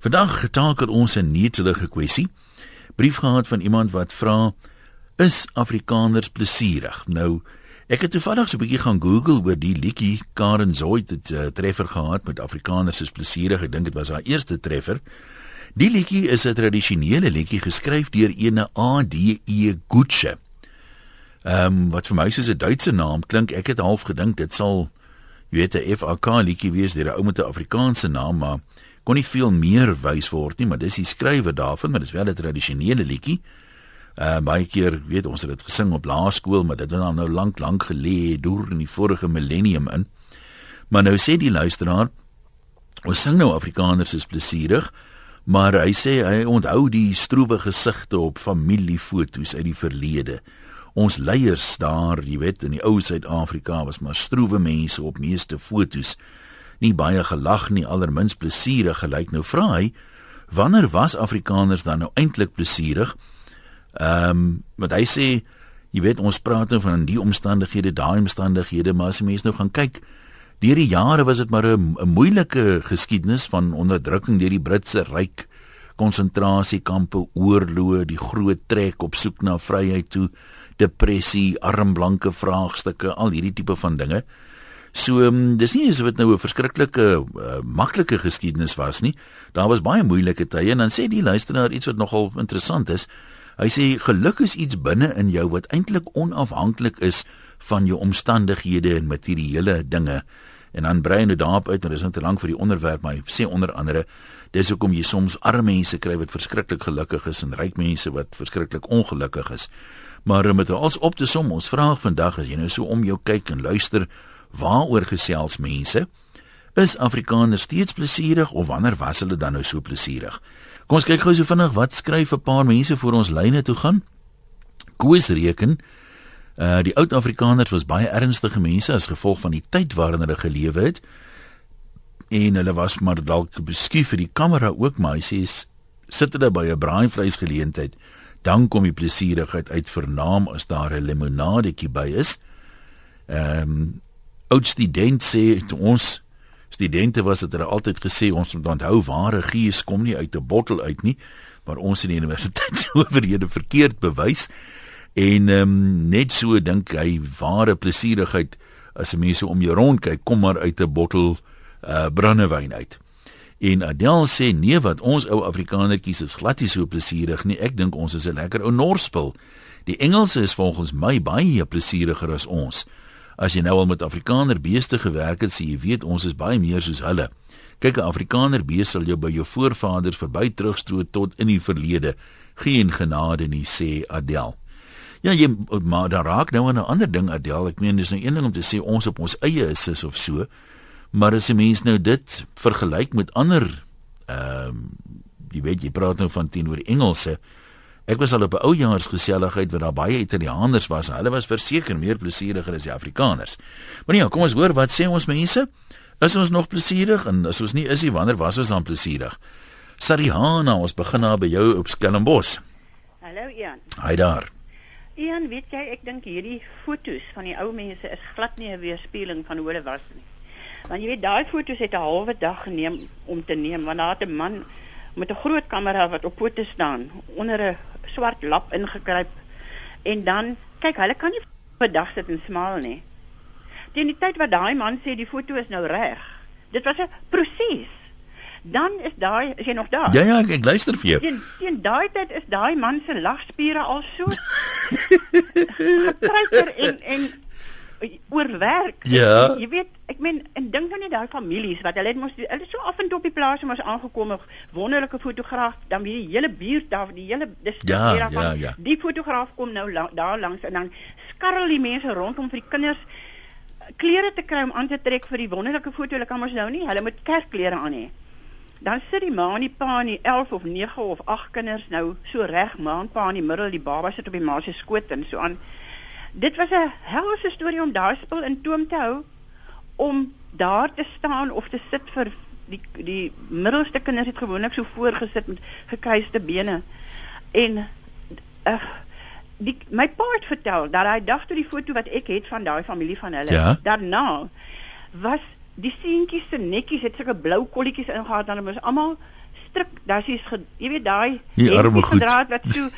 Vandag getakel ons 'n netelige kwessie. Brief gehad van iemand wat vra: "Is Afrikaners plesierig?" Nou, ek het toevallig so 'n bietjie gaan Google oor die liedjie Karen Zoid het 'n uh, treffer gehad met Afrikaners is plesierig. Ek dink dit was haar eerste treffer. Die liedjie is 'n tradisionele liedjie geskryf deur ene A.D.E. Gutsche. Ehm um, wat vir my soos 'n Duitse naam klink, ek het half gedink dit sal jy weet 'n FAK liedjie wees deur 'n ou met 'n Afrikaanse naam, maar kon nie veel meer wys word nie, maar dis die skrywer daarvan, maar dis wel 'n tradisionele liedjie. Uh baie keer weet ons het dit gesing op laerskool, maar dit was nou lank lank gelê deur in die vorige millennium in. Maar nou sê die luisteraar, ons sing nou Afrikaners is plesierig, maar hy sê hy onthou die stroewe gesigte op familiefoto's uit die verlede. Ons leiers daar, jy weet, in die ou Suid-Afrika was maar stroewe mense op meeste foto's nie baie gelag nie, allermins plesierig gelyk. Nou vra hy, wanneer was Afrikaners dan nou eintlik plesierig? Ehm, um, wat hy sê, jy weet ons praat nou van die omstandighede, daai omstandighede, maar as jy mense nou gaan kyk, deur die jare was dit maar 'n moeilike geskiedenis van onderdrukking deur die Britse ryk, konsentrasiekampe, oorloë, die groot trek op soek na vryheid toe, depressie, armblanke vraagstukke, al hierdie tipe van dinge. So um, dis nie asof dit nou 'n verskriklike uh, maklike geskiedenis was nie. Daar was baie moeilike tye en dan sê die luisteraar iets wat nogal interessant is. Hy sê geluk is iets binne in jou wat eintlik onafhanklik is van jou omstandighede en materiële dinge. En dan brei hy daarop uit en dis net te lank vir die onderwerp, maar hy sê onder andere dis hoekom jy soms arme mense kry wat verskriklik gelukkig is en ryk mense wat verskriklik ongelukkig is. Maar om dit als op te som, ons vraag vandag as jy nou so om jou kyk en luister, Waaroor gesels mense? Is Afrikaners steeds plesierig of wanneer was hulle dan nou so plesierig? Kom ons kyk gou so vinnig wat skryf 'n paar mense voor ons lyne toe gaan. Koos reken uh die oud Afrikaners was baie ernstige mense as gevolg van die tyd waarin hulle gelewe het. En hulle was maar dalk beskief vir die kamera ook, maar hy sê sit hulle by 'n braaivleisgeleentheid, dan kom die plesierigheid uit vernaam as daar 'n limonadetjie by is. Ehm um, oud student sê toe ons studente was het hulle altyd gesê ons moet onthou ware gees kom nie uit 'n bottel uit nie maar ons in die universiteit se owerhede verkeerd bewys. En um, net so dink hy ware plesierigheid as mense om jou rond kyk kom maar uit 'n bottel uh, brandewyn uit. En Adel sê nee wat ons ou afrikanertjies is glad nie so plesierig nie. Ek dink ons is 'n lekker ou norspel. Die Engelse is volgens my baie plesieriger as ons As jy nou al met Afrikaner beeste gewerk het, sê jy weet ons is baie meer soos hulle. Kyk, 'n Afrikaner beeste sal jou by jou voorvaders verby terugstroot tot in die verlede. Geen genade nie, sê Adel. Ja, jy maar daar raak nou 'n ander ding Adel. Ek meen dis nou een ding om te sê ons op ons eie is is of so. Maar as 'n mens nou dit vergelyk met ander ehm um, jy weet jy praat nou van teenoor Engelse Ek was al op 'n oujaarsgeselligheid waar daar baie Italianers was hulle was verseker meer plesieriger as die Afrikaners. Maar nee, kom ons hoor wat sê ons mense? Is ons nog plesierig en as ons nie is nie, wanneer was ons dan plesierig? Sarihana, ons begin daar by jou op Stellenbosch. Hallo Ian. Hi daar. Ian, weet jy, ek dink hierdie fotos van die ou mense is glad nie 'n weerspieëling van hoe hulle was nie. Want jy weet, daai fotos het 'n halwe dag geneem om te neem want daar het 'n man met 'n groot kamera wat op pote staan onder 'n swart lap ingekruip en dan kyk hulle kan nie vir dag sit en smaal nie. Teen die tyd wat daai man sê die foto is nou reg. Dit was 'n proses. Dan is daai is jy nog daar? Ja ja, ek, ek luister vir jou. Teen, teen daai tyd is daai man se lagspiere al so gekruiper en en oorwerk. Ja. Jy weet, ek meen, en dink dan net daai families wat hulle het mos hulle so af en toe op die plaas mos aangekom, wonderlike fotograaf, dan wie die hele buurt daar, die hele dis ja, ja, ja. die fotograaf kom nou la, daar langs en dan skarrel die mense rondom vir die kinders klere te kry om aan te trek vir die wonderlike foto. Hulle kan mos nou nie, hulle moet kerkklere aan hê. Dan sit die ma en die pa en die 11 of 9 of 8 kinders nou so reg, ma en pa in die middel, die baba sit op die ma se skoot en so aan dit was 'n helse storie om daar spul in toom te hou om daar te staan of te sit vir die die middelste kinders het gewoonlik so voorgesit met gekruiste bene en uh, die my pa het vertel dat hy dag toe die foto wat ek het van daai familie van hulle ja? daarna was die seentjies se netjies het sulke blou kolletjies ingehaat dan hulle was almal stryk, daar's iets jy weet daai Die arme goed. draad wat so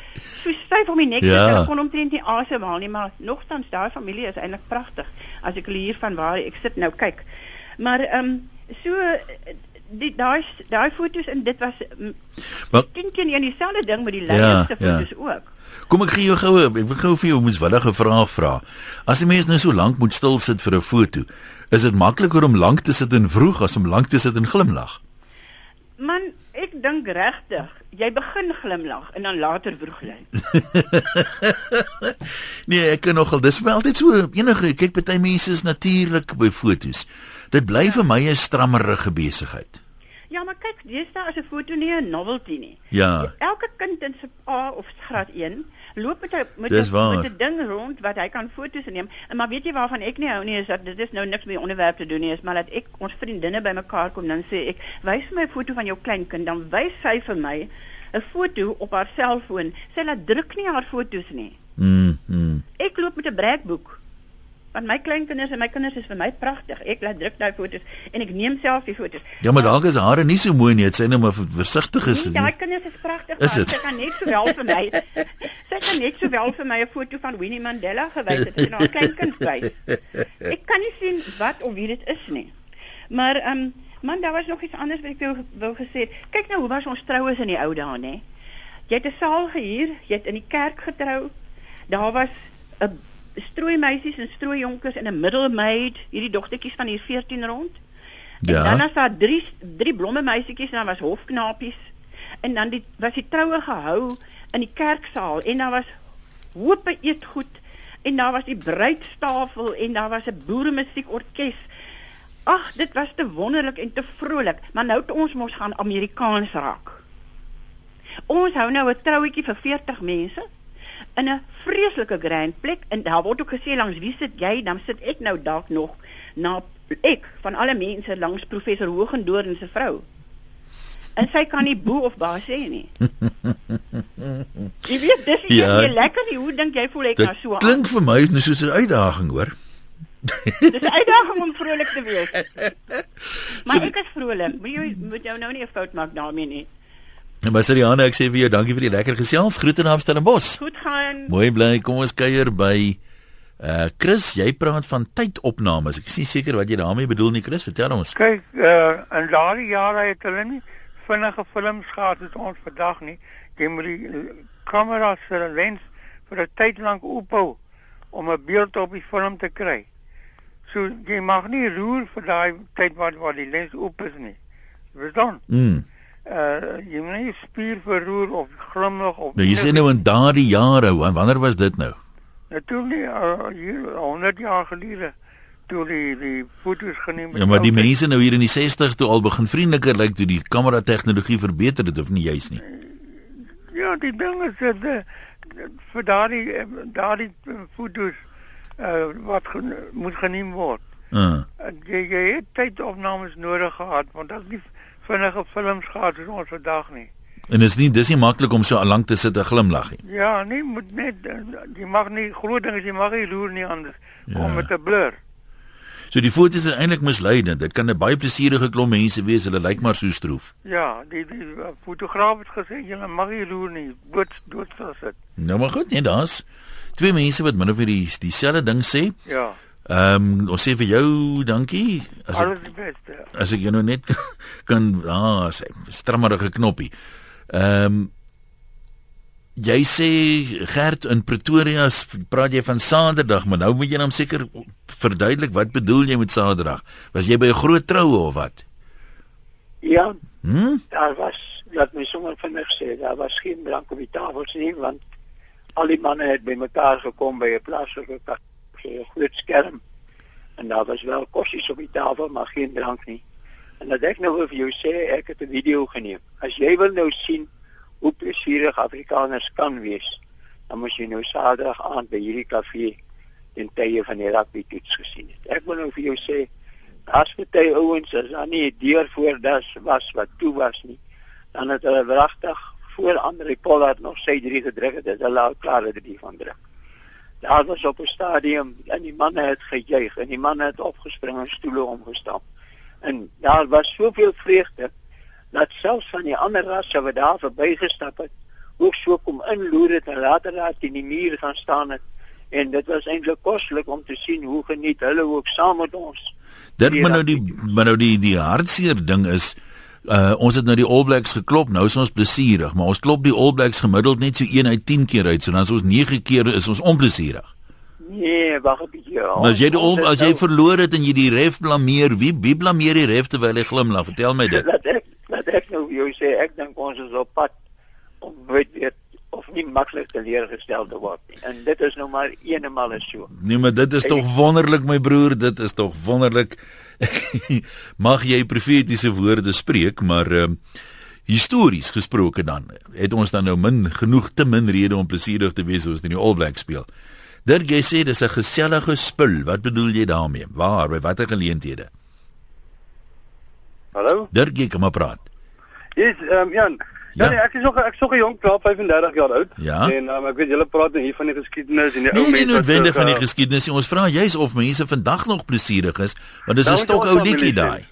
so styf om die nek Ja. ja. kon omtrent nie asemhaal nie, maar nogtans daai familie is eintlik pragtig. As ek hulle hier van waar ek sit nou kyk. Maar ehm um, so die daai daai foto's en dit was Maar teen teen een dieselfde ding met die Ja, leiers se ja. foto's ook. kom ek gee jou goue, ek wil gou vir jou 'n moeswillige vraag vra. As 'n mens nou so lank moet stil sit vir 'n foto, is dit makliker om lank te sit en vroeg as om lank te sit en glimlag? Man, ek dink regtig, jy begin glimlag en dan later vroeg lê. Nee, ek kan nogal dis my altyd so enige kyk party mense is natuurlik by fotos. Dit bly vir my 'n strammerige besigheid. Ja, maar kyk, deesdae is 'n foto nie 'n novelty nie. Ja. Elke kind in sy A of graad 1 loop met 'n met 'n met 'n ding rond wat hy kan foto's neem. En maar weet jy waarvan ek nie hou nie is dat dit is nou niks met die onderwerp te doen nie, is maar dat ek ons vriendinne bymekaar kom dan sê ek, "Wys vir my 'n foto van jou kleinkind." Dan wys sy vir my 'n foto op haar selfoon. Sy laat druk nie haar foto's nie. Mm. mm. Ek loop met 'n breekboek. Want my kleinkinders en my kinders is vir my pragtig. Ek laat druk daai foto's en ek neem self die foto's. Ja, maar dalk is hare nie so mooi nie, dit sê nou maar versigtig is. Nee, dit daai nie. kinders is pragtig. Sy kan net sowel vir my. sy kan net sowel vir my 'n foto van Winnie Mandela gewys het en haar kleinkind wys. Ek kan nie sien wat of wie dit is nie. Maar ehm um, man, daar was nog iets anders wat ek wou wou gesê het. Kyk nou hoe was ons troues in die ou dae, nê? Jy het 'n saal gehuur, jy het in die kerk getrou. Daar was 'n strooimeisies en strooijonkers en 'n middelmaid, hierdie dogtertjies van hier 14 rond. En Ja. dan was daar drie drie blomme meisietjies en dan was hofknapies. En dan die was die troue gehou in die kerksaal en daar was hoope eetgoed en daar was die bruidstafel en daar was 'n boeremusiekorkes. Ag, dit was te wonderlik en te vrolik, maar nou het ons mos gaan Amerikaans raak. Ons hou nou 'n trouetjie vir 40 mense in 'n vreeslike grand plek en daar word ook gesê langs wie sit jy? Dan sit ek nou dalk nog na ek van alle mense langs professor Hogendoorn se vrou. En sy kan nie boe of ba sê nie. Jy weet dis nie Ja. lekker nie. Hoe dink jy voel ek nou so? klink vir my net soos 'n uitdaging, hoor. Dis 'n uitdaging om vrolik te wees. Maar ek is vrolik. Moet jy moet jou nou nie 'n fout maak daarmee nie. Maar Siriane, ek sê vir jou dankie vir die lekker gesels. Groete na Stellenbosch. Goed gaan. Mooi bly. Kom ons kuier by uh Chris, jy praat van tydopnames. Ek is nie seker wat jy daarmee bedoel nie, Chris. Vertel ons. Kyk, uh in daardie jare het hulle nie vinnige films gehad soos ons vandag nie. Jy moet die eh, kamera se lens vir 'n tyd lank oophou om 'n beeld op die film te kry. So jy mag nie roer vir daai tyd wat waar die lens oop is nie. Verstaan? Mm. Uh jy moet nie spier verroer of glimlag of Nou jy sê nou in daardie jare, wa- wanneer was dit nou? Natuurlik uh, hier 100 jaar gelede toe die die foto's geneem Ja, maar die mense nou hier in die 60s toe al begin vriendeliker lyk toe die kamera tegnologie verbeter het of nie juis nie. Ja, die ding is dat uh, vir daardie eh, daardie eh, foto's uh, wat gen moet geneem word. Uh. Uh, jy jy het tydopnames nodig gehad want dit is nie vinnige films gehad soos ons vandag nie. En is nie dis nie maklik om so lank te sit en glimlag nie. Ja, nee, moet net jy mag nie groot ding is jy mag nie roer nie anders Ja. ja. om met 'n blur. So die foto's is eintlik misleidend. Dit kan 'n baie plesierige klomp mense wees. Hulle lyk maar so stroef. Ja, die die fotograaf het gesê jy mag nie roer nie, dood dood sal sit. Nou maar goed, nee, daar's twee mense wat min of meer die dieselfde ding sê. Ja, Ehm um, ons sê vir jou dankie. As ek, alles die beste. as ek jou nou net kan ah, sê strammerige knoppie. Ehm um, jy sê Gert in Pretoria praat jy van Saterdag, maar nou moet jy dan seker verduidelik wat bedoel jy met Saterdag? Was jy by 'n groot troue of wat? Ja, Hm? daar was laat my sommer vinnig sê, daar was geen drank op die tafels nie want al die manne het bymekaar gekom by 'n plaaslike ka- so 'n groot skerm. En daar was wel kossies op die tafel, maar geen drank nie. En dat ek nou vir jou sê, ek het 'n video geneem. As jy wil nou sien hoe plesierig Afrikaners kan wees, dan moet jy nou Saterdag aand by hierdie kafee in tye van die rugby toets gesien het. Ek wil nou vir jou sê, As baie ouens as dan nie deur voor das was wat toe was nie, dan het hulle wragtig voor Andre Pollard nog sy drie gedruk het, het hulle al klaar het die van druk. Daar was op 'n stadium en die manne het gejuig en die manne het opgespring en stoele omgestamp. En daar was soveel vreugde dat selfs van die ander rasse wat daar verbygestap het, ook so kom inloer het en later daar teen die muur gaan staan het en dit was eintlik koslik om te sien hoe geniet hulle ook saam met ons. Dit maar nou die maar nou die die hartseer ding is uh ons het nou die All Blacks geklop, nou is ons plesierig, maar ons klop die All Blacks gemiddeld net so 1 uit 10 keer uit, so dan is ons 9 keer is ons onplesierig. Nee, wag 'n bietjie. Maar as jy die om, as jy nou, verloor het en jy die ref blameer, wie wie blameer die ref terwyl hy glimlag? Vertel my dit. Laat ek laat ek nou jou sê, ek dink ons is op pad om weet weet of nie maklik te leer gestel te word nie. En dit is nou maar eenmal so. Nee, maar dit is tog wonderlik my broer, dit is tog wonderlik. Mag jy profetiese woorde spreek, maar ehm uh, histories gesproke dan het ons dan nou min genoeg te min rede om plesierig te wees as ons in die All Blacks speel. Dirk jy sê dis 'n gesellige spul. Wat bedoel jy daarmee? Waar by watter geleenthede? Hallo? Dirk jy kom maar praat. Yes, ehm um, Jan. Ja, ja nee, ek is nog ek is nog 'n jong klaar 35 jaar oud. Ja? En um, ek weet julle praat nou hier van die geskiedenis en die nee, ou mense. Nee, noodwendig van die geskiedenis. Ons vra juis of mense vandag nog plesierig is, want dis 'n stok ou liedjie daai.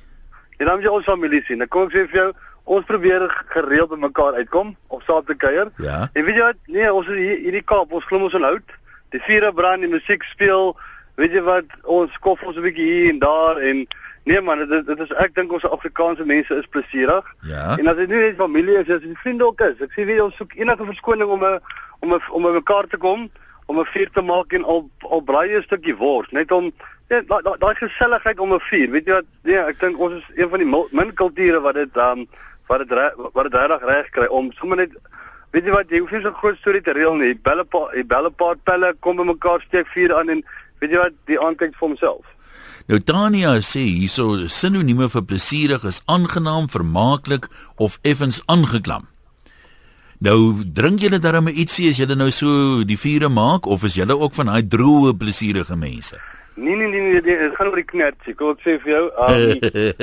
En dan moet jy ons familie sien. Ek kom ek sê vir jou, ons probeer gereeld by mekaar uitkom of saam te kuier. Ja. En weet jy wat? Nee, ons is hier hierdie Kaap, ons klim ons in hout die vure brand, die musiek speel. Weet jy wat, ons kof ons 'n bietjie hier en daar en nee man, dit dit is ek dink ons Afrikaanse mense is plesierig. Ja. En as dit nie net familie is, as dit vriende ook is. Ek sê wie ons soek enige verskoning om 'n om 'n om by mekaar te kom, om 'n vuur te maak en al al braai 'n stukkie wors, net om net daai daai da, geselligheid om 'n vuur. Weet jy wat? Nee, ek dink ons is een van die min kulture wat dit um wat dit wat dit reg reg kry om sommer net Weet jy wat, jy hoef nie so 'n groot storie te reël nie. Belle pa, belle paar pelle kom by mekaar steek vuur aan en weet jy wat, die aankyk vir homself. Nou Tania sê hierso sinonieme vir plesierig is aangenaam, vermaaklik of effens aangeklam. Nou drink julle darem ietsie as julle nou so die vure maak of is julle ook van daai droë plesierige mense? Nee nee nee nee, dit gaan oor die knertjie. Kom ek sê vir jou, um,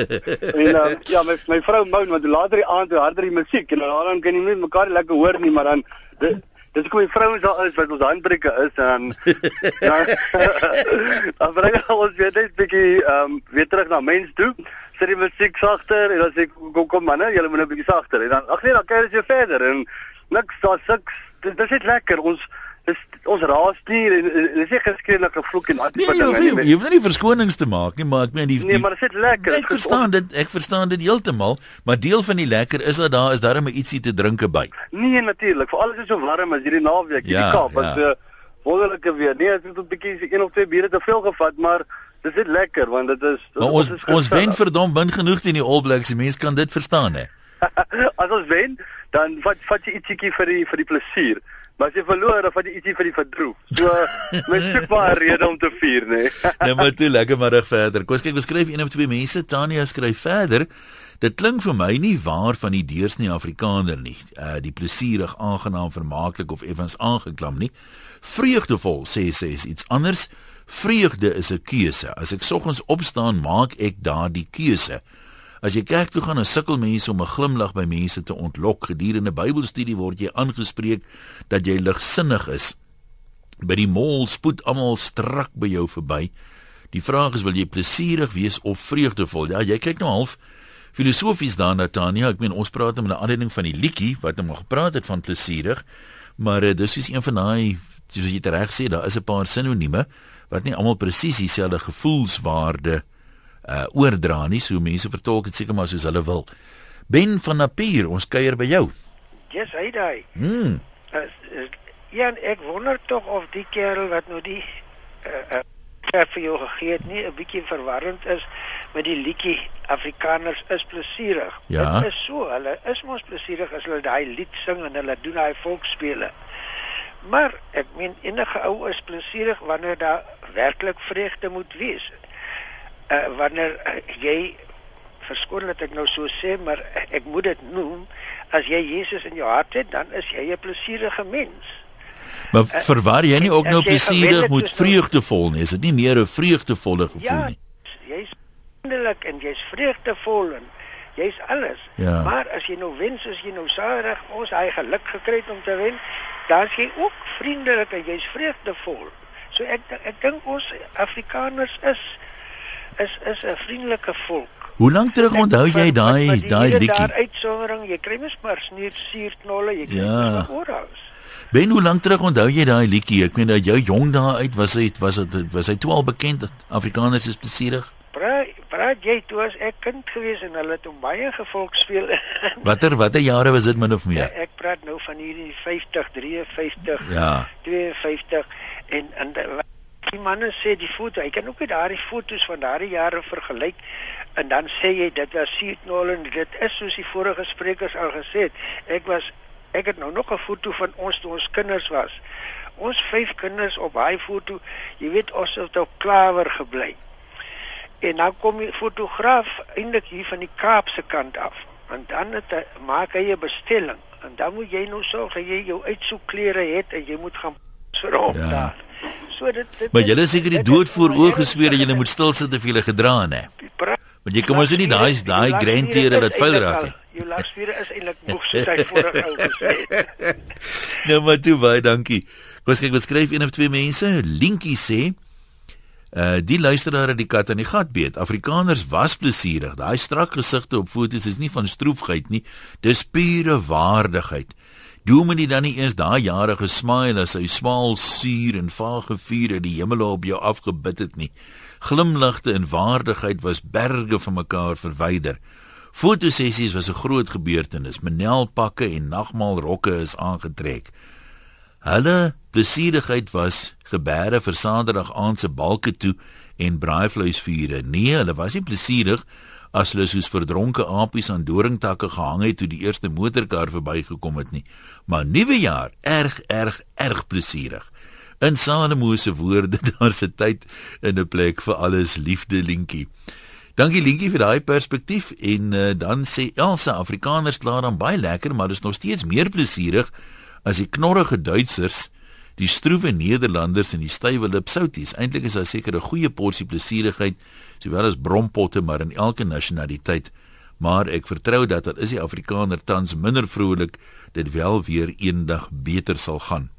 en um, ja, my my vrou moan want later die aand hoe harder die musiek en dan kan jy nie mekaar lekker hoor nie, maar dan dit dis kom die vrouens daar is wat ons handbreke is en dan dan bring ons weer net bietjie ehm um, weer terug na mens toe. Sit die musiek sagter en dan sê kom kom manne, julle moet nou bietjie sagter en dan ag nee, dan kyk jy verder en niks daar sukks. Dit is net lekker. Ons dis ons raas nie dis nie geskiedelik gevloek en nee, jy hoef nie jy hoef nie verskonings te maak nie maar ek meen die Nee maar dit is lekker ek verstaan dit ek verstaan dit heeltemal maar deel van die lekker is dat daar is darem ietsie te drinke by Nee natuurlik vir alles is so warm as hierdie naweek hierdie ja, Kaap ja. as uh, wonderlike weer nee ek het 'n bietjie een of twee biere te veel gevat maar Dis net lekker want dit is Maar ons is ons wen verdom min genoeg teen die All Blacks. Die mense kan dit verstaan hè. As ons wen, dan vat vat jy ietsiekie vir die vir die plesier. Maar as jy verloor, dan vat jy ietsie vir die verdroef. So mens soek maar 'n rede om te vier, nê. Nee. nou maar toe lekker middag verder. Kom kyk, beskryf een of twee mense. Tania skryf verder. Dit klink vir my nie waar van die deursnee Afrikaner nie. Uh die plesierig, aangenaam, vermaaklik of effens aangeklam nie. Vreugdevol sê sê is iets anders. Vreugde is 'n keuse. As ek soggens opstaan, maak ek daardie keuse. As jy kerk toe gaan, dan sukkel mense om 'n glimlag by mense te ontlok. Gedurende Bybelstudie word jy aangespreek dat jy ligsinnig is. By die mall spoed almal strak by jou verby. Die vraag is, wil jy plesierig wees of vreugdevol? Ja, jy kyk nou half filosofies daarna, Tanya. Ek meen ons praat nou met 'n aanleiding van die liedjie wat nou maar gepraat het van plesierig, maar uh, dis is een van daai soos jy reg sê, daar is 'n paar sinonieme wat nie almal presies dieselfde gevoelswaarde uh oordra nie, so mense vertolk dit seker maar soos hulle wil. Ben van Napier, ons kuier by jou. Yes, hy daai. Hm. Ja, ek wonder tog of die kerel wat nou die uh uh vir jou gegee het nie 'n bietjie verwarrend is met die liedjie Afrikaners is plesierig. Ja. Dit is so, hulle is mos plesierig as hulle daai lied sing en hulle doen daai volksspele. Maar ek meen enige ou is plesierig wanneer daar werklik vreugde moet wees uh, wanneer uh, jy verskoon dat ek nou so sê, maar ek moet dit noem, as jy Jesus in jou hart het, dan is jy 'n plesierige mens. Maar uh, verwar jy nie ook nou plesierig met vreugdevol nie? Is dit nie meer 'n vreugdevolle gevoel ja, nie? Ja, jy's vriendelik en jy's vreugdevol en jy's alles. Ja. Maar as jy nou wen soos jy nou sadig ons hy geluk gekry het om te wen, dan jy ook vriendelik en jy's vreugdevol. So ek ek dink ons Afrikaners is is is 'n vriendelike volk. Hoe lank terug onthou jy daai daai Daar liedjie? uitsondering, jy kry mos maar sneer suurknolle, jy kry Ja. mos maar oral. Ben hoe lank terug onthou jy daai liedjie? Ek meen dat jou jong dae uit was hy was dit was hy toe al bekend Afrikaners is plesierig. Praat praat jy toe as ek kind gewees en hulle het hom baie gevolg speel. Watter watter jare was dit min of Ja, meer? ek praat nou van hierdie 50, 53, Ja. 52 en en die manne sê die foto, jy kan ook met daardie foto's van daardie jare vergelyk en dan sê jy dit was Seatnol en dit is soos die vorige sprekers al gesê het. Ek was ek het nou nog 'n foto van ons toe ons kinders was. Ons vyf kinders op daai foto, jy weet ons het op Klawer gebly. En dan kom die fotograaf eintlik hier van die Kaapse kant af. En dan het hy, maak hy 'n bestelling. En dan moet jy nou sorg dat jy jou uitsoekklere het en jy moet gaan vir hom ja. daar. So dit, dit Maar julle is seker die dood voor oë gesweer dat julle moet stil sit of julle gedra nê. Want jy kom ons nie daai daai is dat vuil raak nie. Jou laagsviere is eintlik moeg soos hy vorige ou gesê het. Nou maar toe baie dankie. Kom ons kyk wat skryf een of twee mense. Linkie sê Uh die luisteraar het die kat aan die gat beet. Afrikaners was plesierig. Daai strak gesigte op foto's is nie van stroefheid nie, dis pure waardigheid. Dominee dan nie eens daai jare gesmail as hy smaal suur en vage vuur uit die hemel op jou afgebid het nie. Glimlagte en waardigheid was berge van mekaar verwyder. Fotosessies was 'n groot gebeurtenis. Menelpakke en nagmaalrokke is aangetrek. Hulle plesierigheid was gebeure vir Saterdag aand se balke toe en braaivleisvure. Nee, hulle was nie plesierig as hulle soos verdronke apies aan doringtakke gehang het toe die eerste motorkar verbygekom het nie. Maar nuwe jaar, erg erg erg plesierig. In Salomo se woorde, daar's 'n tyd en 'n plek vir alles, liefde Linkie. Dankie Linkie vir daai perspektief en uh, dan sê Elsa Afrikaners klaar dan baie lekker, maar dis nog steeds meer plesierig as die knorrige Duitsers, die stroewe Nederlanders en die stywe lipsouties. Eintlik is daar seker 'n goeie porsie plesierigheid sowel as brompotte maar in elke nasionaliteit. Maar ek vertrou dat al is die Afrikaner tans minder vrolik, dit wel weer eendag beter sal gaan.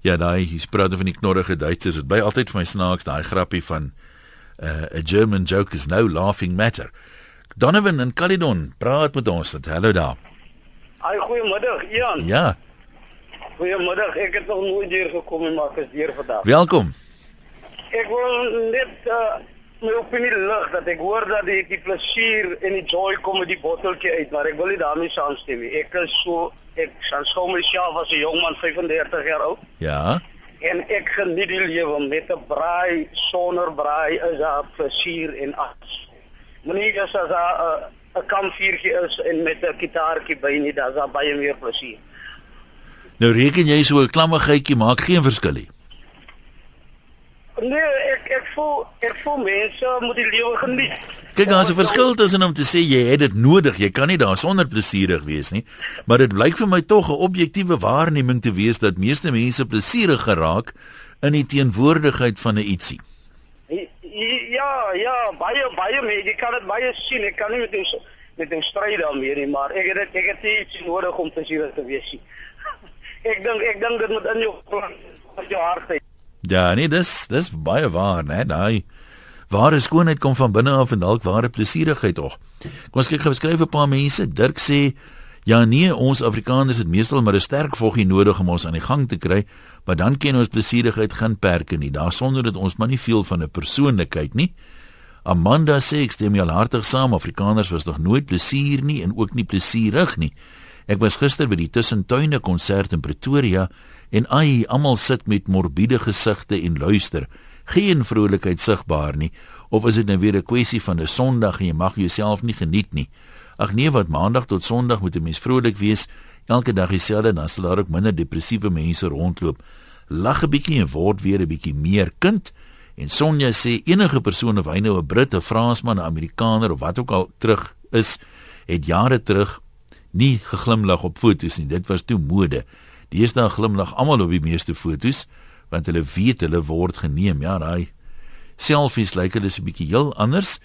Ja, daai hier's praat van die knorrige Duitsers. Dit bly altyd vir my snaaks daai grappie van uh, a German joke is no laughing matter. Donovan in Caledon, praat met ons. Dat hallo daar. Ai goeiemiddag Ian. Ja, Goeiemiddag. Ek het nog nooit hier gekom en maar ek is hier vandag. welkom. Ek wil net uh, my opinie lig dat ek hoor dat die die plesier en die joy kom met die botteltjie uit, maar ek wil nie daarmee saamstem nie. Ek is so ek sou myself as 'n jong man 35 jaar oud Ja. en ek geniet die lewe met 'n braai sonder braai is daar plesier en alles. Moenie as as 'n 'n kampvuurtjie is en met 'n gitaartjie by nie, daar's daar baie meer plesier. Nou reken jy so 'n klammigheidjie maak geen verskil nie. Nee, ek ek voel ek voel mense moet die lewe geniet. Kyk, daar's 'n verskil tussen om te sê jy het dit nodig, jy kan nie daarsonder plesierig wees nie, maar dit blyk vir my tog 'n objektiewe waarneming te wees dat meeste mense plesierig geraak in die teenwoordigheid van 'n ietsie. Ja, ja, baie baie mense, jy kan dit baie sien. Ek kan nie met jou met jou stry daarmee nie, maar ek het dit ek het iets nodig om plesierig te wees nie. Ek dink ek dink dit moet in jou in jou hart wees. Ja, nee, dis dis baie waar, né? Daai ware skoonheid kom van binne af en dalk ware plesierigheid tog. Kom ons kyk gou beskryf 'n paar mense. Dirk sê ja nee, ons Afrikaners het meestal maar 'n sterk voggie nodig om ons aan die gang te kry, maar dan ken ons plesierigheid geen perke nie. Daarsonder dat ons maar nie veel van 'n persoonlikheid nie. Amanda sê ek stem jou hartig saam. Afrikaners was nog nooit plesier nie en ook nie plesierig nie. Ek was gister by die Tussentuine konsert in Pretoria en ai, almal sit met morbiede gesigte en luister. Geen vrolikheid sigbaar nie. Of is dit nou weer 'n kwessie van 'n Sondag en jy mag jouself nie geniet nie? Ag nee, wat Maandag tot Sondag moet 'n mens vrolik wees. Elke dag dieselfde, dan sal daar ook minder depressiewe mense rondloop. Lag 'n bietjie en word weer 'n bietjie meer kind. En Sonja sê enige persoon of hy nou 'n Brit, 'n Fransman, 'n Amerikaner of wat ook al terug is, het jare terug nie geglimlag op foto's nie. Dit was toe mode. Deesdae glimlag almal op die meeste foto's want hulle weet hulle word geneem. Ja, daai selfies lyk hulle so 'n bietjie heel anders.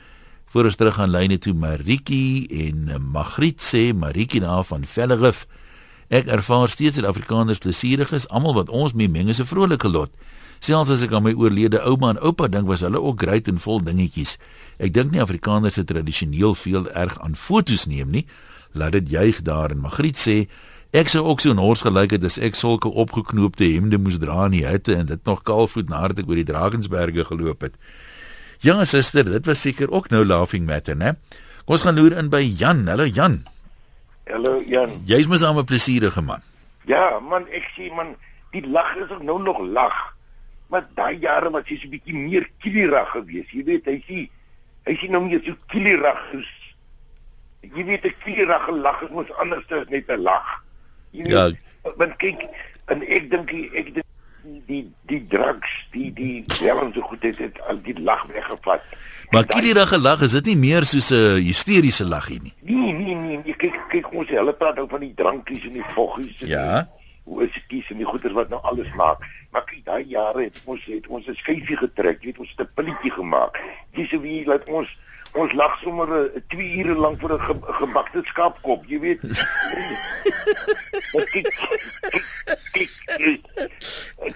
Voor ons terug aan lyne toe Maritjie en Magriet sê Maritjie daar van Vellerif. Ek ervaar steeds dat Afrikaners plesierig is. Almal wat ons mee meng is 'n vrolike lot. Selfs as ek aan my oorlede ouma en oupa dink, was hulle ook great en vol dingetjies. Ek dink nie Afrikaners het tradisioneel veel erg aan fotos neem nie. Laat dit juig daar en Magriet sê Ek sou ook so nors gelyk het as ek sulke opgeknoopte hemde moes dra in die hitte en dit nog kaalvoet nadat ek oor die Drakensberge geloop het. Ja, suster, dit was seker ook nou laughing matter, né? Kom ons gaan loer in by Jan. Hallo Jan. Hallo Jan. Jy's mos 'n plesierige man. Ja, man, ek sê man, die lag is ook nou nog lag. Maar daai jare was hy so 'n bietjie meer kilierig geweest. Jy weet, hy sê hy sien nou meer so kilierig. Jy weet, 'n kilierige lag is mos anders as net 'n lag. Ja. Want kyk, en ek dink ek dink die die drugs, die die wel so goed het dit al die lag weggevat. Maar killierige lag is dit nie meer soos 'n hysteriese laggie nie. Nee, nee, nee, jy kyk kyk ons hulle praat ook van die drankies en die voggies. Ja. Hoe is kies en die goeders wat nou alles maak. Maar kyk daai jare het ons het ons 'n skyfie getrek, weet ons 'n pilletjie gemaak. Dis so wie laat ons ons lag sommer 2 uh, ure lank vir 'n ge, gebakte skaapkop, jy weet. kyk, kyk, kyk,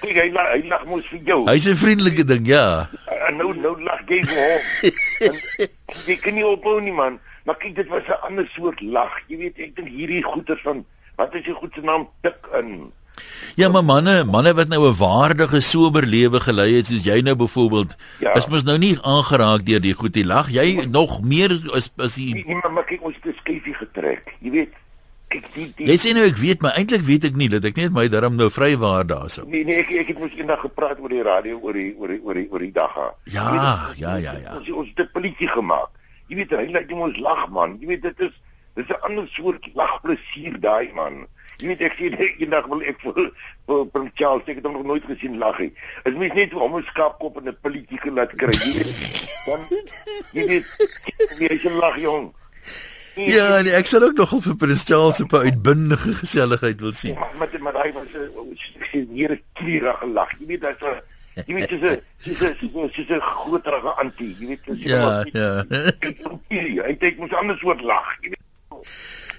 kyk, hy lag, hy lag mos vir jou. Hy's 'n vriendelike ding, ja. En nou nou lag jy vir hom. Jy kan nie ophou nie man. Maar kyk, dit was 'n ander soort lag. Jy weet, ek dink hierdie goeters van wat is die goed se naam tik in. Ja, maar manne, manne wat nou 'n waardige sober lewe gelei het soos jy nou byvoorbeeld, ja. is mos nou nie aangeraak deur die goed die lag. Jy maar, nog meer is is die Nee, maar, maar kyk, ons het 'n skyfie getrek. Jy weet, kyk die die Jy sê nou ek weet, maar eintlik weet ek nie dat ek net my darm nou vrywaar daarso. Nee, nee, ek ek het mos eendag gepraat oor die radio oor die oor die oor die oor die dag. Ja, weet, ja, ja, ja. Ons ons het 'n polisie gemaak. Jy weet, hy lyk ons lag man. Jy weet dit is dis 'n ander soort lagplesier daai man. Jy weet ek sien eendag wil ek vir vir Charles ek het hom nog nooit gesien lag nie. Is mens net om 'n skaapkop en 'n polisie gelaat kry. Jy weet, dan jy weet wie is 'n lag jong. Ja, nee, ek sal ook nogal vir Prince Charles 'n uitbundige geselligheid wil sien. Maar met met hy was 'n hier 'n klierige lag. Jy weet dat's 'n jy weet dis 'n dis 'n dis 'n groterige antie. Jy weet dis Ja, ja. Hy dink mos anders soort lag. Jy weet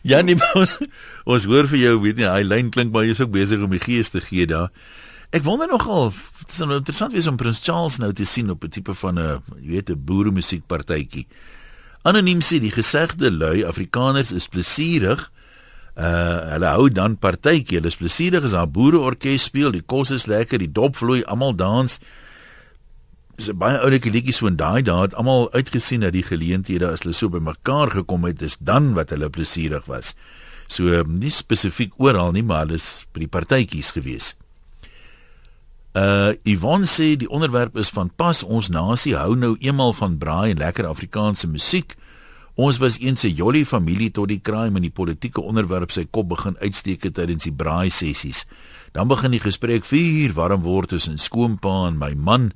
Ja, nee, ons ons hoor vir jou, weet nie, hy lyn klink maar jy's ook besig om die gees te gee daar. Ek wonder nogal, dit is nou interessant wees om Prince Charles nou te sien op 'n tipe van 'n, jy weet, 'n boere musiekpartytjie. Anoniem sê die gesegde lui Afrikaners is plesierig. Uh hulle hou dan partytjie. Hulle is plesierig as daar boere orkes speel, die kos is lekker, die dop vloei, almal dans. Dis 'n baie oulike liedjie so en daai dae het almal uitgesien dat die geleenthede as hulle so bymekaar gekom het, is dan wat hulle plesierig was. So nie spesifiek oral nie, maar hulle is by die partytjies gewees. Uh Yvonne sê die onderwerp is van pas ons nasie hou nou eenmal van braai en lekker Afrikaanse musiek. Ons was eens 'n jolly familie tot die kraai met die politieke onderwerp sy kop begin uitsteek tydens die braai sessies. Dan begin die gesprek vuur warm word tussen skoonpa en my man.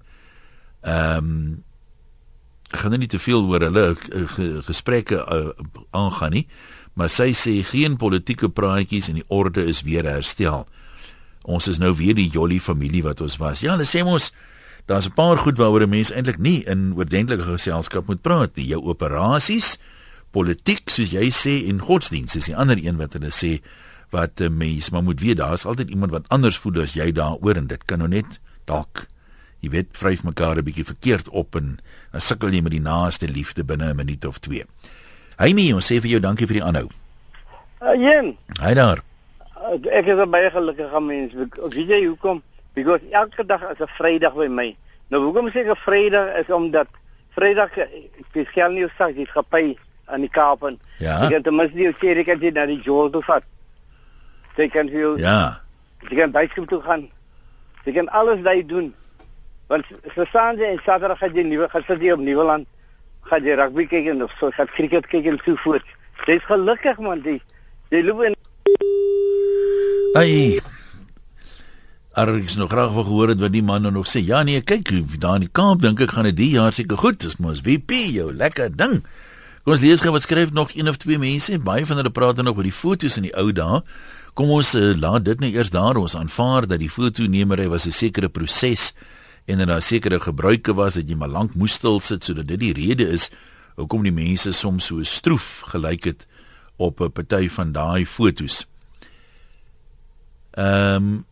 Ehm um, ek gaan nou nie te veel oor hulle uh, gesprekke uh, aangaan nie, maar sy sê geen politieke praatjies en die orde is weer herstel. Ons is nou weer die jolly familie wat ons was. Ja, hulle sê mos daar's 'n paar goed waaroor 'n mens eintlik nie in oordentlike geselskap moet praat nie. Jou operasies, politiek soos jy sê en godsdiens is die ander een wat hulle sê wat mens maar moet weet daar's altyd iemand wat anders voel as jy daaroor en dit kan nou net dalk jy weet vryf mekaar 'n bietjie verkeerd op en dan sukkel jy met die naaste liefde binne 'n minuut of twee. Hy nee, ons sê vir jou dankie vir die aanhou. Uh, Jen, Hy daar. uh, ek is 'n baie gelukkige mens. Weet jy hoekom? Because elke dag is 'n Vrydag by my. Nou hoekom sê ek 'n Vrydag is omdat Vrydag spesiaal nie sag dit gepy aan die Kaap en Ja. ek het ten minste die keer ek het dit na die Joel toe vat. Jy kan vir Ja. jy kan byskool toe gaan. Jy kan alles daai doen. Want Sande en Saterdag gaan jy nuwe gaan sit jy op Nieuweland. Gaan jy rugby kyk en of so gaan cricket kyk en so voort. Jy's gelukkig man, jy jy loop in Ai. Args nog graag wil gehoor het wat die man nou nog sê. Ja nee, kyk, daar in die Kaap dink ek gaan dit die jaar seker goed. Dis mos WP jou lekker ding. Kom ons lees gou wat skryf nog een of twee mense. Baie van hulle praat dan nog oor die fotos in die ou dae. Kom ons uh, laat dit nou eers daar ons aanvaar dat die fotonemery was 'n sekere proses en dat daar sekere gebruike was dat jy maar lank moes stil sit sodat dit die rede is hoekom die mense soms so stroef gelyk het op 'n party van daai fotos. Ehm um,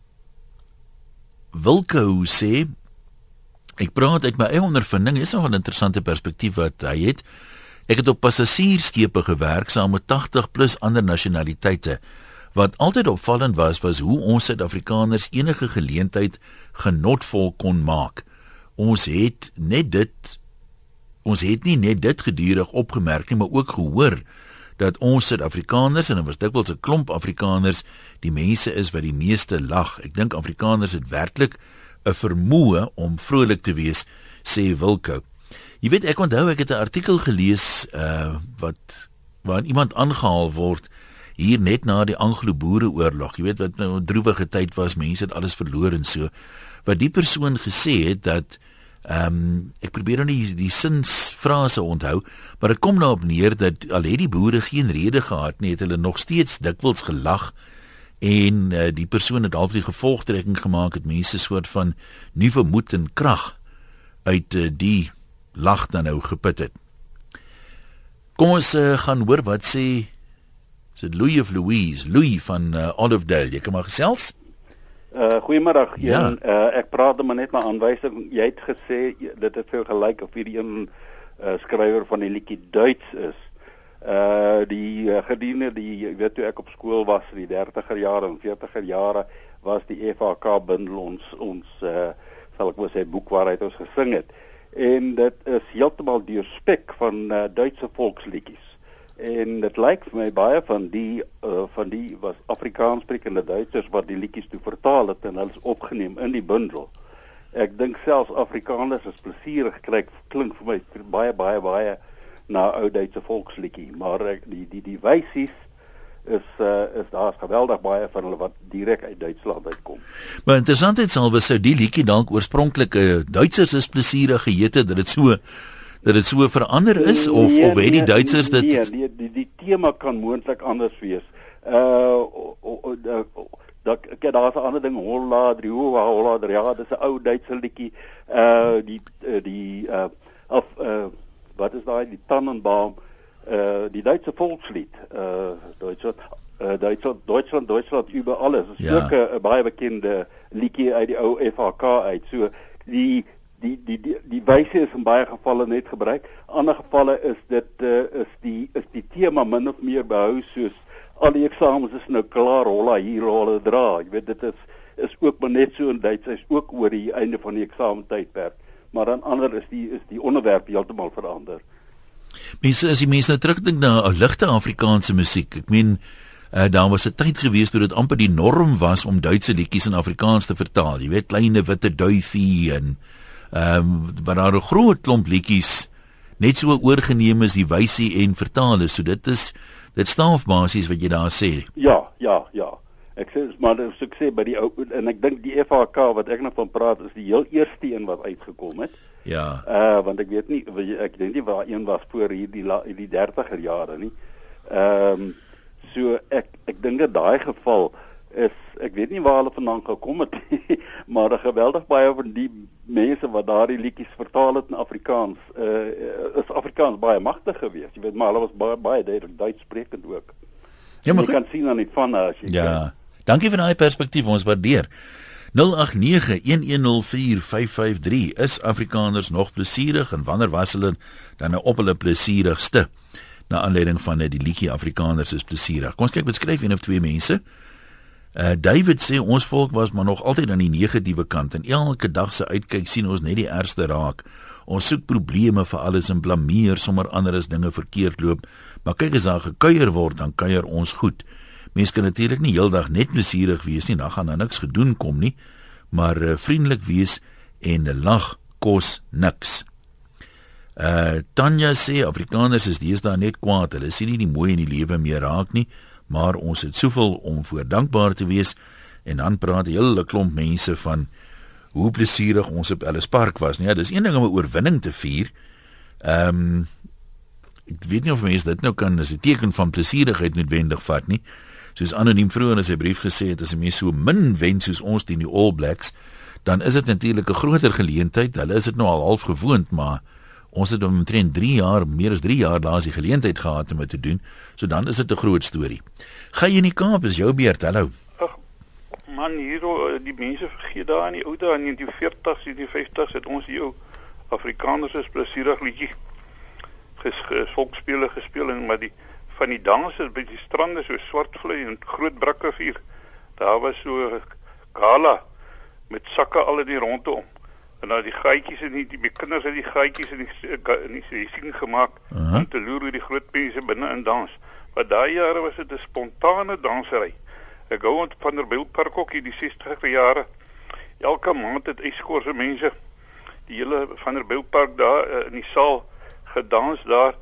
Wilko sê Ek praat uit my eie ondervinding, is nog 'n interessante perspektief wat hy het. Ek het op passasiersskepe gewerk saam met 80 plus ander nasionaliteite. Wat altyd opvallend was, was hoe ons Suid-Afrikaners enige geleentheid genotvol kon maak. Ons het net dit ons het nie net dit gedurig opgemerk nie, maar ook gehoor dat ons Suid-Afrikaners en ons dikwels 'n klomp Afrikaners die mense is wat die meeste lag. Ek dink Afrikaners het werklik 'n vermoë om vrolik te wees, sê Wilko. Jy weet ek onthou ek het 'n artikel gelees uh wat waarin iemand aangehaal word hier net na die Anglo-Boereoorlog. Jy weet wat nou 'n droewige tyd was, mense het alles verloor en so. Wat die persoon gesê het dat Ehm um, ek probeer nou nie die sinsfrase onthou, maar dit kom daarop neer dat al het die boere geen rede gehad nie, het hulle nog steeds dikwels gelag en uh, die persoon het half die gevolgtrekking gemaak het mense soort van nuwe moed en krag uit uh, die lag dan nou geput het. Kom ons uh, gaan hoor wat sê is dit Louis of Louise, Louis van uh, Olivedale. Jy kan maar gesels. Uh goeiemôre. Ja. Uh ek praat maar net maar aanwysing. Jy het gesê dit het veel gelyk of hierdie een uh skrywer van die liedjie Duits is. Uh die uh, gedurende die weet toe ek op skool was in die 30er jare en 40er jare was die FHK bundel ons ons uh sal ek wou sê boek waaruit ons gesing het. En dit is heeltemal deurspek van uh, Duitse volksliedjies en dit lyk vir my baie van die uh, van die was Afrikaanssprekende Duitsers wat die liedjies toe vertaal het en hulle is opgeneem in die bundel. Ek dink selfs Afrikaners is plesierig kry klink vir my baie baie baie na ou Duitse volksliedjie, maar ek, die die die wysies is uh, is daar's geweldig baie van hulle wat direk uit Duitsland uitkom. Maar interessant is alweer sou die liedjie dalk oorspronklik 'n uh, Duitsers is plesierig geheet het dat dit so dat dit so verander is of nee, of het die nee, Duitsers dit nee, die die die tema kan moontlik anders wees. Uh dat ek daar's 'n ander ding holla drio holla drio dis 'n ou Duitse liedjie. Uh die die uh of uh wat is daai die tannenbaum uh die Duitse volkslied uh Duitsland uh Duitsland Duitsland Duitsland über alles. Is ja. ook 'n baie bekende liedjie uit die ou FHK uit. So die die die die, die wyse is in baie gevalle net gebruik. Ander gevalle is dit uh, is die is die tema min of meer behou soos al die eksamens is nou klaar, holla hier holla dra. Jy weet dit is is ook maar net so in Duits, is ook oor die einde van die eksamentydperk. Maar dan ander is die is die onderwerp heeltemal verander. Mense as jy mense nou terugdink na 'n ligte Afrikaanse musiek. Ek meen uh, daar was 'n tyd gewees toe dit amper die norm was om Duitse liedjies in Afrikaans te vertaal. Jy weet kleine witte duifie en ehm um, wat daar 'n groot klomp liedjies net so oorgeneem is die wysie en vertaal is. So dit is dit staan basies wat jy daar sê. Ja, ja, ja. Ek sê maar dis ek sê by die ou en ek dink die FHK wat ek nou van praat is die heel eerste een wat uitgekom het. Ja. Uh want ek weet nie ek dink nie waar een was voor hierdie die 30er jare nie. Ehm um, so ek ek dink dat daai geval is ek weet nie waar hulle vandaan gekom het nie, maar geweldig baie van die mense wat daardie liedjies vertaal het in Afrikaans, uh, is Afrikaans baie magtig geweest. Jy weet maar hulle was baie baie duidelik Duits sprekend ook. Ja, maar jy kan sien aan die van as jy Ja. Kan. Dankie vir daai perspektief, ons waardeer. 0891104553 is Afrikaners nog plesierig en wanneer was hulle dan nou op hulle plesierigste? Na aanleiding van die liedjie Afrikaners is plesierig. Kom ons kyk wat skryf een of twee mense. Uh David sê ons volk was maar nog altyd aan die negatiewe kant en elke dag se uitkyk sien ons net die ergste raak. Ons soek probleme vir alles en blameer sommer ander as dinge verkeerd loop. Maar kyk as daar gekuier word, dan kuier ons goed. Mense kan natuurlik nie heeldag net plesierig wees nie, dan gaan daar niks gedoen kom nie. Maar uh, vriendelik wees en lag kos niks. Uh Tanya sê Afrikaners is deesdae net kwaad. Hulle sien nie die mooi in die lewe meer raak nie maar ons het soveel om voor dankbaar te wees en dan praat 'n hele klomp mense van hoe plesierig ons op Ellis Park was. Nee, dis een ding om 'n oorwinning te vier. Ehm um, ek weet nie of mense dit nou kan as 'n teken van plesierigheid noodwendig vat nie. Soos anoniem vroeër in sy brief gesê het, as 'n mens so min wen soos ons teen die All Blacks, dan is dit natuurlik 'n groter geleentheid. Hulle is dit nou al half gewoond, maar ons het omtrent 3 jaar, meer as 3 jaar laas die geleentheid gehad om dit te doen. So dan is dit 'n groot storie. Gaan jy in die Kaap is jou beurt. Hallo. Ag, man hier eh, die mense vergeet daar in die ou dae in die 40s en die 50s het ons hier Afrikaners is plesierig liedjie ges, ges volksspele gespeel en maar die van die danse by die strande so swartvlei en groot brikkerivier daar was so gala met sakke al in die rondom en dan die gaatjies en die, die kinders het die gaatjies in die in die sien gemaak uh -huh. om te loer hoe die groot mense binne in dans maar daai jare was dit 'n spontane dansery Ek gou ont van der Wildpark ook in die 60er jare. Elke maand het yskorse mense die hele van der Wildpark daar uh, in die saal gedans daar.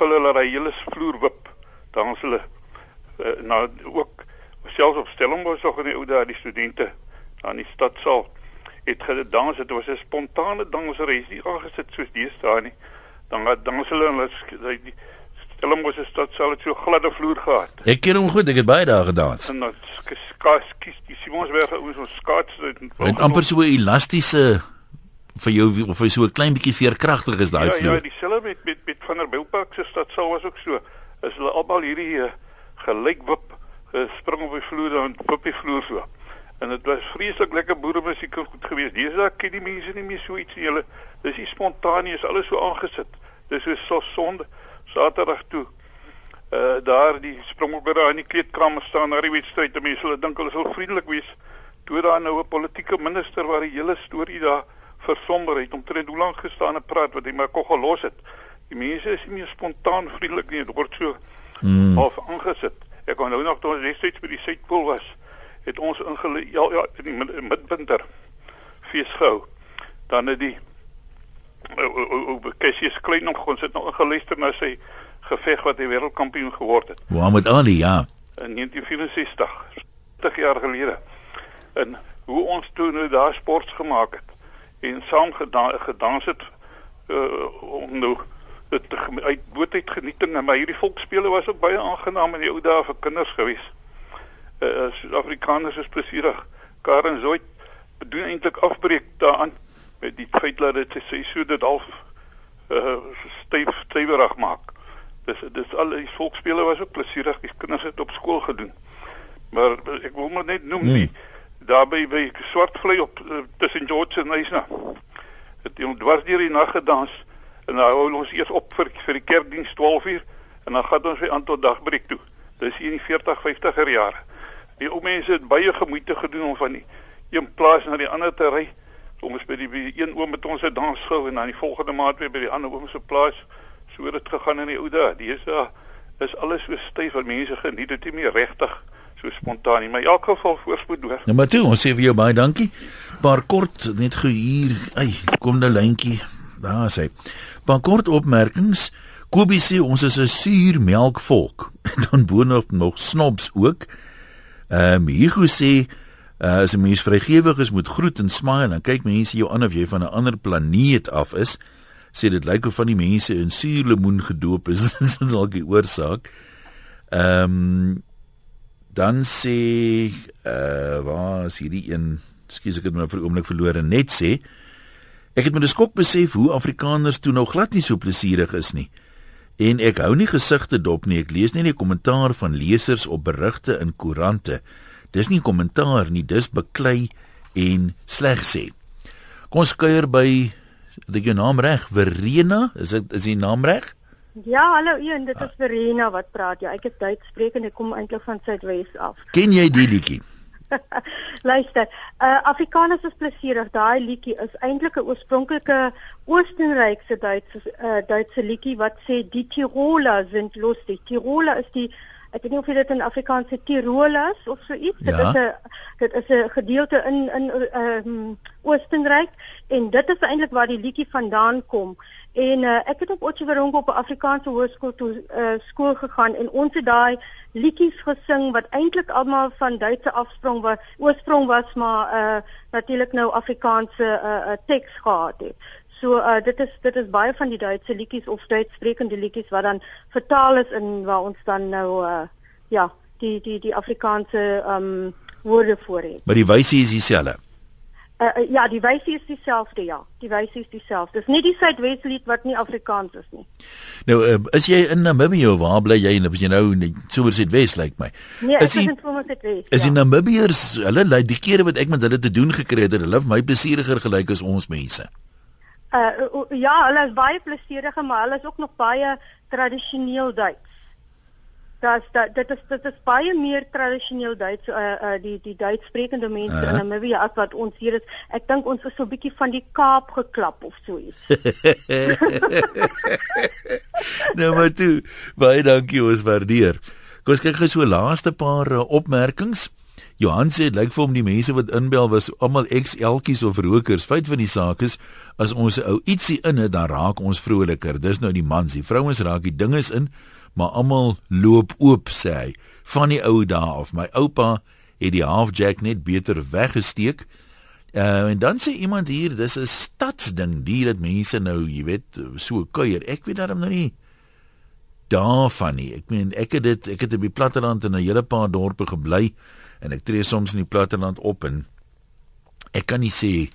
Hulle hulle daai hele vloer wip. Dans hulle uh, na ook selfs op Stellenbosch ook in die ou dae die studente aan die stadsaal het gedans. Dit was 'n spontane dansery. Dis nie aangesit soos deesdae nie. Dan dan hulle hulle die Stellenbosch se stad sal dit so gladde vloer gehad. Ek ken hom goed, ek het baie daar gedans. En dan skaats kies die Simonsberg oor so skaats uit. Met amper so elastiese vir jou of vir so 'n klein bietjie veerkragtig is daai ja, vloer. Ja, ja, dieselfde met met met van der Bilpark se stad sal was ook so. Is hulle almal hierdie uh, gelyk wip gespring op die vloer en op die vloer so. En dit was vreeslik lekker boeremusiek goed geweest. Dis ek ken die mense nie meer so iets nie. Hulle dis nie spontaan, alles so aangesit. Dis so sonde. Saterdag toe. Uh daar die Springbokke in die kleedkamer staan na die wedstryd. Die mense hulle dink hulle sal vriendelik wees. Toe daar nou 'n politieke minister waar die hele storie daar versomber het om tred hoe lank gestaan en praat wat hy maar kon gelos het. Die mense is nie meer spontaan vriendelik nie. Dit word so mm. of aangesit. Ek kon nou nog toe ons steeds by die Suidpool was, het ons ingele ja ja in die midwinter fees gehou. Dan het die Cassius Klein nog ons het nog geluister na sy geveg wat hy wêreldkampioen geword het. Muhammad Ali, ja. In 1964, 30 jaar gelede. En hoe ons toe nou daar sports gemaak het en saam geda gedans het uh, om nou dit uit boot uit genieting en maar hierdie volksspele was ook baie aangenaam in die ou dae vir kinders gewees. Uh Suid-Afrikaners is plesierig. Karen Zoid doen eintlik afbreek daaraan met die feit dat dit sê so dit half uh, styf stywerig maak. Dis dis al die volksspele was ook plesierig. Die kinders het op skool gedoen. Maar ek wil maar net noem nie hmm. daarby by swartvlei op uh, tussen George en Nysna. Het jy dwars deur die nag gedans en nou hou ons eers op vir vir die kerkdiens 12 uur en dan gaan ons weer aan tot dagbreek toe. Dis hier in die 40 50er jare. Die ou mense het baie gemoeite gedoen om van die een plaas na die ander te ry Soms by die by een oom met ons 'n dans gehou en dan die volgende maand weer by die ander oom se plaas. So het dit gegaan in die ou dae. Dis uh, is alles so styf dat mense geniet dit nie meer regtig so spontaan nie. Maar in elk geval voorspoed hoor. Nou maar toe, ons sê vir jou baie dankie. Paar kort net gehuur. Ai, kom nou lyntjie. Daar sê. Paar kort opmerkings. Kobie sê ons is 'n suurmelkvolk. dan boonop nog snobs ook. Ehm um, Hugo sê Uh, as 'n mens vrygewig is, moet groet en smaai en kyk mense jou aan of jy van 'n ander planeet af is. Sê dit lyk of van die mense in suurlemoen gedoop is, is dalk die oorsaak. Ehm um, dan sê uh waar is hierdie een? Skus ek het my vir 'n oomblik verloor en net sê ek het met 'n skok besef hoe Afrikaners toe nou glad nie so plesierig is nie. En ek hou nie gesigte dop nie. Ek lees net die kommentaar van lesers op berigte in koerante. Dis nie kommentaar nie, dis beklei en sleg sê. Kom ons kuier by die jou naam reg, Verena, is dit is die naam reg? Ja, hallo Ian, dit is Verena wat praat. Ja, ek is Duits spreek en ek kom eintlik van Suidwes af. Ken jy die liedjie? Luister, uh Afrikaners is plesierig. Daai liedjie is eintlik 'n oorspronklike Oostenrykse Duitse uh Duitse liedjie wat sê die Tiroler sind lustig. Tiroler is die ek weet nie of jy dit in Afrikaans sê Tirolers of so iets. Ja. Dit is 'n dit is 'n gedeelte in in ehm um, Oostenryk en dit is eintlik waar die liedjie vandaan kom. En uh, ek het op Otjiwarongo op 'n Afrikaanse hoërskool toe uh, skool gegaan en ons het daai liedjies gesing wat eintlik almal van Duitse afsprong was, oorsprong was maar uh, natuurlik nou Afrikaanse uh, uh, teks gehad het. So uh, dit is dit is baie van die Duitse liedjies of Duitssprekende liedjies wat dan vertaal is in waar ons dan nou uh, ja, die die die Afrikaanse um, woorde voor het. Maar die wysie is dieselfde. Uh, uh, ja, die wysie is dieselfde ja. Die wysie is dieselfde. Dis nie die Suidweslied wat nie Afrikaans is nie. Nou, uh, is jy in Namibië of waar bly jy? Of jy nou in Somersetwes lyk like my? Nee, is ek is in Somersetwes. Is ja. die Namibiërs, hulle lyk die kere wat ek met hulle te doen gekry het, hulle my plesieriger gelyk as ons mense. Uh, uh ja, hulle is baie plesierige, maar hulle is ook nog baie tradisioneel Duits dat dat dit is dit is baie meer tradisioneel Duits uh, uh die die Duits sprekende mense uh -huh. in Namibië as wat ons hier is. Ek dink ons is so 'n bietjie van die Kaap geklap of so iets. nou maar toe, baie dankie ons waardeer. Kom ons kyk gou so laaste paar uh, opmerkings. Johan sê dit lyk vir hom die mense wat inbel was almal ex-eltjies of rokers. Feit van die saak is as ons 'n ou ietsie in het, dan raak ons vroliker. Dis nou die mans, die vrouens raak die dinges in maar almal loop oop sê hy. Van die ou dae of my oupa het die halfjack net beter weggesteek. Uh, en dan sê iemand hier dis 'n stadsding die dat mense nou jy weet so kuier. Ek weet daarom nou nie daarvan nie. Ek meen ek het dit ek het op die platteland in 'n hele paar dorpe gebly en ek tree soms in die platteland op en ek kan nie sê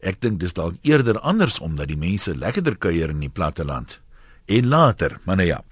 ek dink dis dalk eerder andersom dat die mense lekkerder kuier in die platteland. En later maar nou ja